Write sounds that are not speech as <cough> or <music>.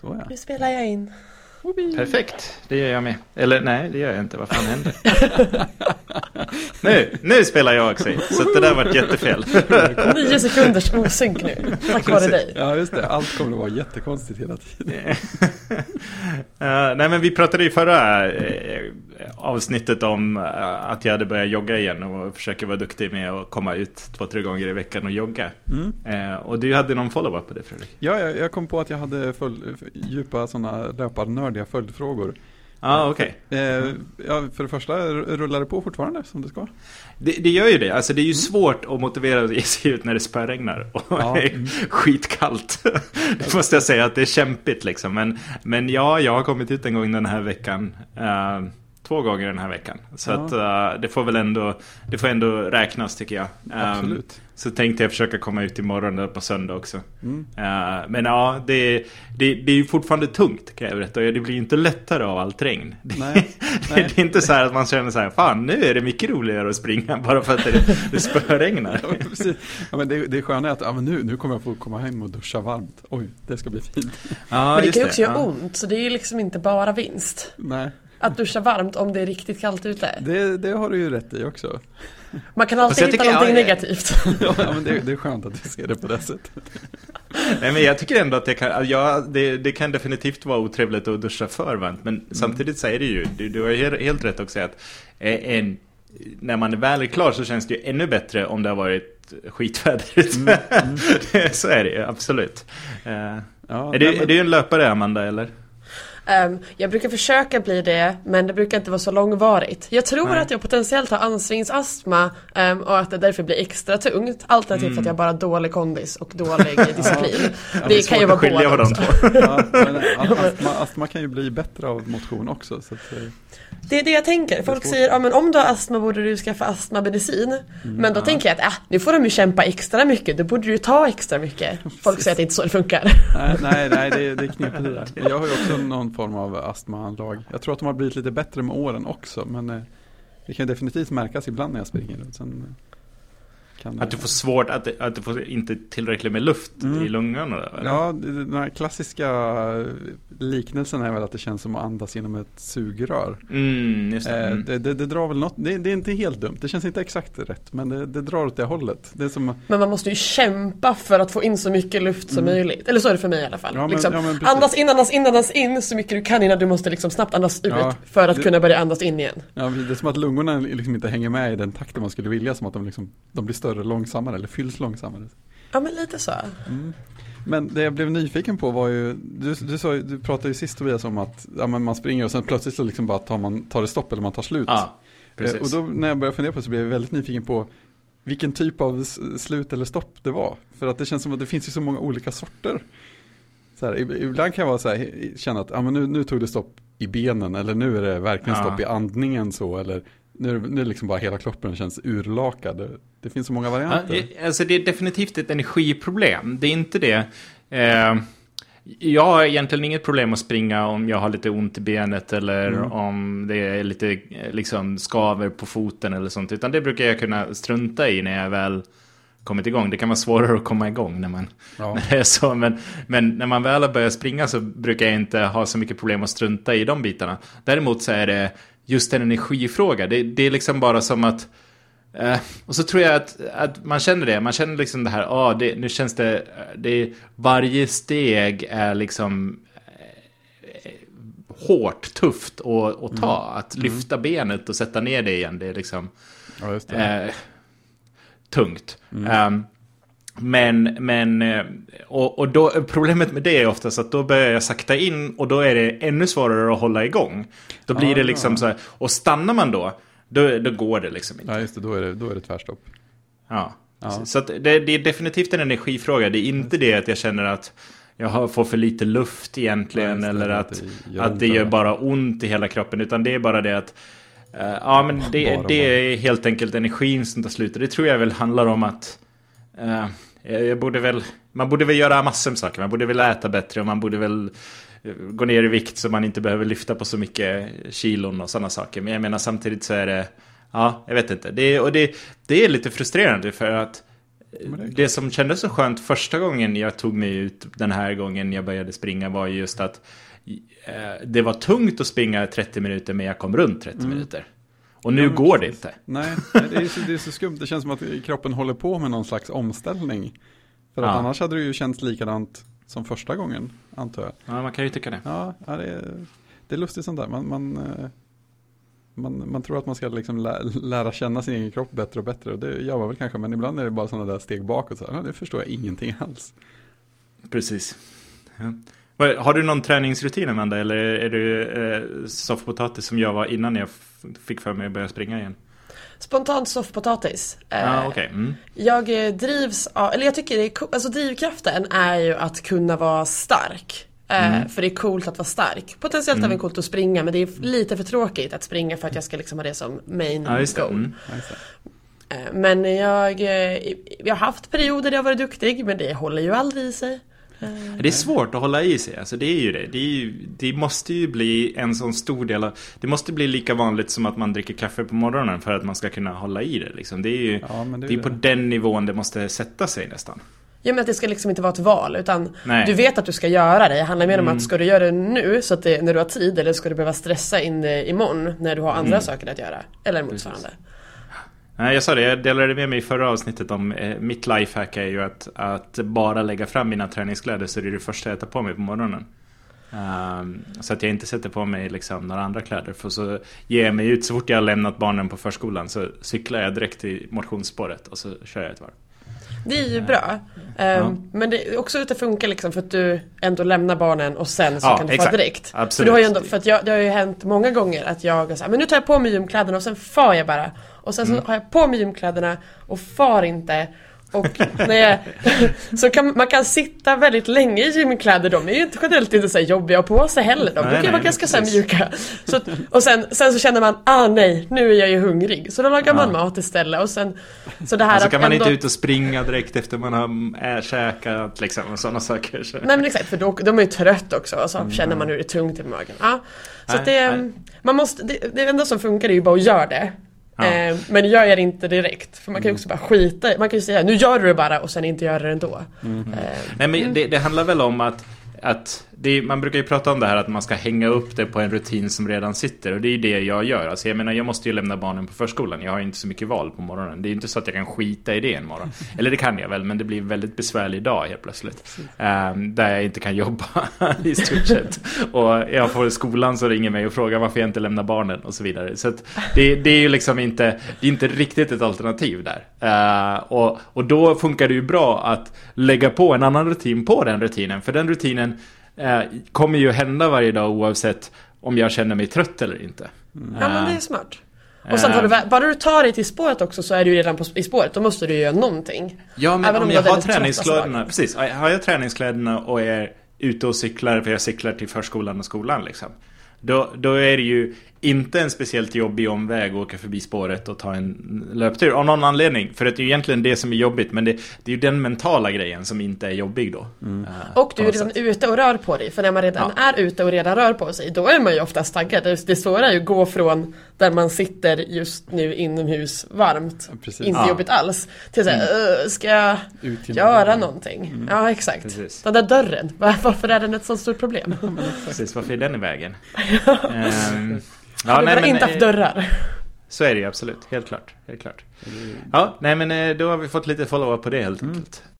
Så ja. Nu spelar jag in. Perfekt, det gör jag med. Eller nej, det gör jag inte. Vad fan händer? <laughs> nu, nu spelar jag också in. Så det där var jättefel. <laughs> Nio sekunders osynk nu. Tack vare dig. Ja, just det. Allt kommer att vara jättekonstigt hela tiden. <laughs> Uh, nej men vi pratade i förra uh, avsnittet om uh, att jag hade börjat jogga igen och försöker vara duktig med att komma ut två, tre gånger i veckan och jogga. Mm. och du hade någon follow-up på det Fredrik? Ja, jag, jag, kom på att jag hade full, djupa sådana löparnördiga följdfrågor. Ja, ah, okej. Okay. ja, för det första, rullar det på fortfarande som det ska? Det, det, gör ju det. Alltså det är ju mm. svårt att motivera att ge sig ut när det spöregnar och ja. <laughs> är skitkallt. <laughs> det måste jag säga att det är kämpigt liksom. Men, men ja, jag har kommit ut en gång den här veckan. Uh, två gånger den här veckan. Så ja. att uh, det får väl ändå, det får ändå räknas tycker jag. Um, Absolut. Så tänkte jag försöka komma ut imorgon eller på söndag också. Mm. Uh, men ja, det, det, det är ju fortfarande tungt kan jag berätta. Det blir ju inte lättare av allt regn. <laughs> Nej. det, Nej. det är inte så här att man känner så här, fan nu är det mycket roligare att springa <laughs> bara för att det, det spöregnar. <laughs> ja, precis. Ja, men det, det sköna är att ja, men nu, nu kommer jag få komma hem och duscha varmt. Oj, det ska bli fint. Ja, men det kan ju också göra ont, så det är ju liksom inte bara vinst. Nej. Att duscha varmt om det är riktigt kallt ute. Det, det har du ju rätt i också. Man kan alltid hitta någonting jag, negativt. <laughs> ja, men det, det, är skönt att du ser det på det sättet. Nej, men jag tycker ändå att det kan, ja, det, det kan definitivt vara otrevligt att duscha för varmt. Men mm. samtidigt säger det ju, du, du har helt rätt också att en, när man väl är klar så känns det ju ännu bättre om det har varit skitvädrigt. Mm. Mm. <laughs> så är det ju, absolut. Uh, ja, är, du, men... är du en löpare, Amanda, eller? Um, jag brukar försöka bli det, men det brukar inte vara så långvarigt. Jag tror Nej. att jag potentiellt har ansträngningsastma um, och att det därför blir extra tungt. Alternativt mm. att jag bara har dålig kondis och dålig <laughs> disciplin. ja, det, det kan ju vara båda också. <laughs> ja, astma, astma, kan ju bli bättre av motion också. Så att, eh, det är det jag tänker. Folk säger ja, men om du har astma borde du skaffa astmamedicin. Mm, men då ja. tänker jag att äh, nu får de ju kämpa extra mycket. Då borde du ta extra mycket. Folk säger att det inte är så det funkar. Nej, nej, nej det, det är knepigt det där. Jag har ju också någon form av astmaanlag. Jag tror att de har blivit lite bättre med åren också. Men eh, det kan definitivt märkas ibland när jag springer. Sen, eh, kan att du får svårt, att, att du får inte tillräckligt med luft mm. i lungorna? Eller? Ja, den här klassiska liknelsen är väl att det känns som att andas genom ett sugrör. Mm, just det. Mm. Det, det, det, drar väl något, det, det, är inte helt dumt, det känns inte exakt rätt, men det, det drar åt det hållet. Det är som... Men man måste ju kämpa för att få in så mycket luft som mm. möjligt. Eller så är det för mig i alla fall. Ja, men, liksom, ja, andas in, andas in, andas in så mycket du kan innan du måste liksom snabbt andas ut ja, för att kunna börja andas in igen. Ja, det är som att lungorna liksom inte hänger med i den takten man skulle vilja, som att de, liksom, de blir större långsammare eller fylls långsammare. Ja men lite så. Mm. Men det jag blev nyfiken på var ju, du, du, sa, du pratade ju sist Tobias om att ja, man springer och sen plötsligt så liksom bara tar, man, tar det stopp eller man tar slut. Ja, precis. Eh, och då när jag började fundera på det så blev jag väldigt nyfiken på vilken typ av slut eller stopp det var. För att det känns som att det finns ju så många olika sorter. Så här, ibland kan jag vara så här, känna att ja, men nu, nu tog det stopp i benen eller nu är det verkligen stopp i andningen så eller nu, nu liksom bara hela kroppen känns urlakad. Det finns så många varianter. Ja, alltså det är definitivt ett energiproblem. Det är inte det. Eh, jag har egentligen inget problem att springa om jag har lite ont i benet eller mm. om det är lite liksom skaver på foten eller sånt. Utan det brukar jag kunna strunta i när jag väl kommit igång. Det kan vara svårare att komma igång när, man, ja. <laughs> när det är så. Men, men när man väl har börjat springa så brukar jag inte ha så mycket problem att strunta i de bitarna. Däremot så är det just en energifråga. Det, det är liksom bara som att... Eh, och så tror jag att, att man känner det. Man känner liksom det här, ah, det, nu känns det, det... Varje steg är liksom eh, hårt, tufft att, att ta. Mm. Att lyfta mm. benet och sätta ner det igen, det är liksom... Ja, det. Eh, tungt. Mm. Um, men, men eh, och, och då, problemet med det är oftast att då börjar jag sakta in och då är det ännu svårare att hålla igång. Då blir ah, det liksom ja. så här, och stannar man då, då, då går det liksom inte. Ja, just det, då är det, då är det tvärstopp. Ja, ja. så det, det, är definitivt en energifråga. Det är inte det att jag känner att jag får för lite luft egentligen ja, eller att, det att det gör bara ont i hela kroppen. Utan det är bara det att uh, ja, men <laughs> det, det är helt enkelt energin som tar slut. Det tror jag väl handlar om att uh, Eh, jag borde väl, man borde väl göra massor med saker. Man borde väl äta bättre och man borde väl eh, gå ner i vikt så man inte behöver lyfta på så mycket kilon och sådana saker. Men jag menar samtidigt så är det, ja, jag vet inte. Det, och det, det är lite frustrerande för att det som kändes så skönt första gången jag tog mig ut den här gången jag började springa var just att eh, det var tungt att springa 30 minuter men jag kom runt 30 minuter. Och nu men går det inte. Nej, det är, så, det är så skumt. Det känns som att kroppen håller på med någon slags omställning. För att Ja. annars hade det ju känts likadant som första gången, antar jag. Ja, man kan ju tycka det. Ja, det, är, det är lustigt sånt där. Man, man, eh, man, man tror att man ska liksom lä, lära känna sin egen kropp bättre och bättre. Och det gör man väl kanske, men ibland är det bara sådana där steg bakåt. Så här, det förstår jag ingenting alls. Precis. Ja. Har du någon träningsrutin Amanda? Eller är du eh, soffpotatis som jag var innan jag fick för mig att börja springa igen? Spontant soffpotatis. Eh, ah, okej. Mm. Jag eh, drivs av, eller jag tycker det är alltså drivkraften är ju att kunna vara stark. Eh, För det är coolt att vara stark. Potentiellt även coolt att springa men det är lite för tråkigt att springa för att jag ska liksom ha det som main det. goal. Mm. Eh, Men jag, eh, jag har haft perioder där jag varit duktig men det håller ju aldrig i sig. Det är svårt att hålla i sig, alltså det är ju det. Det, är ju, det måste ju bli en sån stor del av... Det måste bli lika vanligt som att man dricker kaffe på morgonen för att man ska kunna hålla i det. Liksom. Det är ju Ja, det det är är på det. den nivån det måste sätta sig nästan. Ja men att det ska liksom inte vara ett val utan Nej. du vet att du ska göra det. Det handlar mer om att ska du göra det nu så att det, när du har tid eller ska du behöva stressa in det imorgon när du har andra saker att göra. Eller motsvarande. Nej, jag sa det, jag delade med mig i förra avsnittet om eh, mitt lifehack är ju att, att bara lägga fram mina träningskläder så det är det första jag tar på mig på morgonen. Um, så att jag inte sätter på mig liksom några andra kläder. För så ger jag mig ut, så fort jag har lämnat barnen på förskolan så cyklar jag direkt till motionsspåret och så kör jag ett varv. Det är ju bra. Ehm, Men det är också att det funkar liksom för att du ändå lämnar barnen och sen så Ja, kan du exakt. direkt. Absolut. För, du har ju ändå, för att jag, det har ju hänt många gånger att jag har sagt men nu tar jag på mig gymkläderna och sen far jag bara. Och sen så Mm. har jag på mig gymkläderna och far inte. Och när <laughs> så kan, man kan sitta väldigt länge i gymkläder, de är ju inte generellt inte så jobbiga att på sig heller. De Nej, brukar ju vara nej, ganska så mjuka. Så, och sen, sen så känner man, ah nej, nu är jag ju hungrig. Så då lagar man Ja. mat istället och sen så det här Och så kan man ändå- inte ut och springa direkt efter man har käkat liksom och sådana saker. Så. Nej men exakt, för då, då är man ju trött också och så känner man hur det är tungt i magen. Ja. Så Nej, det, nej. man måste, det, det enda som funkar är ju bara att göra det. Ja. Eh, men gör jag det inte direkt. För man kan ju också bara skita i- Man kan ju säga nu gör du det bara och sen inte göra det ändå. Eh, Nej men det, det handlar väl om att, att är- man brukar ju prata om det här att man ska hänga upp det på en rutin som redan sitter och det är ju det jag gör. Alltså jag menar jag måste ju lämna barnen på förskolan. Jag har ju inte så mycket val på morgonen. Det är ju inte så att jag kan skita i det en morgon. <laughs> Eller det kan jag väl men det blir en väldigt besvärlig dag helt plötsligt. Ehm, där jag inte kan jobba <laughs> i stort sett. Och jag får skolan som ringer mig och frågar varför jag inte lämnar barnen och så vidare. Så det, det är ju liksom inte, inte riktigt ett alternativ där. Eh, och, och då funkar det ju bra att lägga på en annan rutin på den rutinen. För den rutinen eh, kommer ju hända varje dag oavsett om jag känner mig trött eller inte. ja men det är smart. Och sen tar du, vä- bara du tar dig till spåret också så är du ju redan på, i spåret. Då måste du göra någonting. Ja, men Även om om jag har trötta träningskläderna, precis. Har jag träningskläderna och är ute och cyklar, för jag cyklar till förskolan och skolan liksom. Då, då är det ju inte en speciellt jobbig omväg att åka förbi spåret och ta en löptur av någon anledning. För att det är ju egentligen det som är jobbigt, men det, det är ju den mentala grejen som inte är jobbig då. Eh, Och på du är redan sätt. ute och rör på dig. För när man redan är ute och redan rör på sig, då är man ju oftast taggad. Det, det svåra är ju att gå från där man sitter just nu inomhus varmt, Ja, precis. inte Ja. jobbigt alls, till såhär, "Öh, ska jag göra dörren. någonting? Ja, exakt. Precis. Den där dörren, va- <laughs> varför är den ett så stort problem? Precis, varför är den i vägen? <laughs> Ehm, Ja, vi nej, har men, inte haft eh, dörrar. Så är det ju absolut, helt klart. Helt klart. Ja, nej men eh, då har vi fått lite follow-up på det helt enkelt.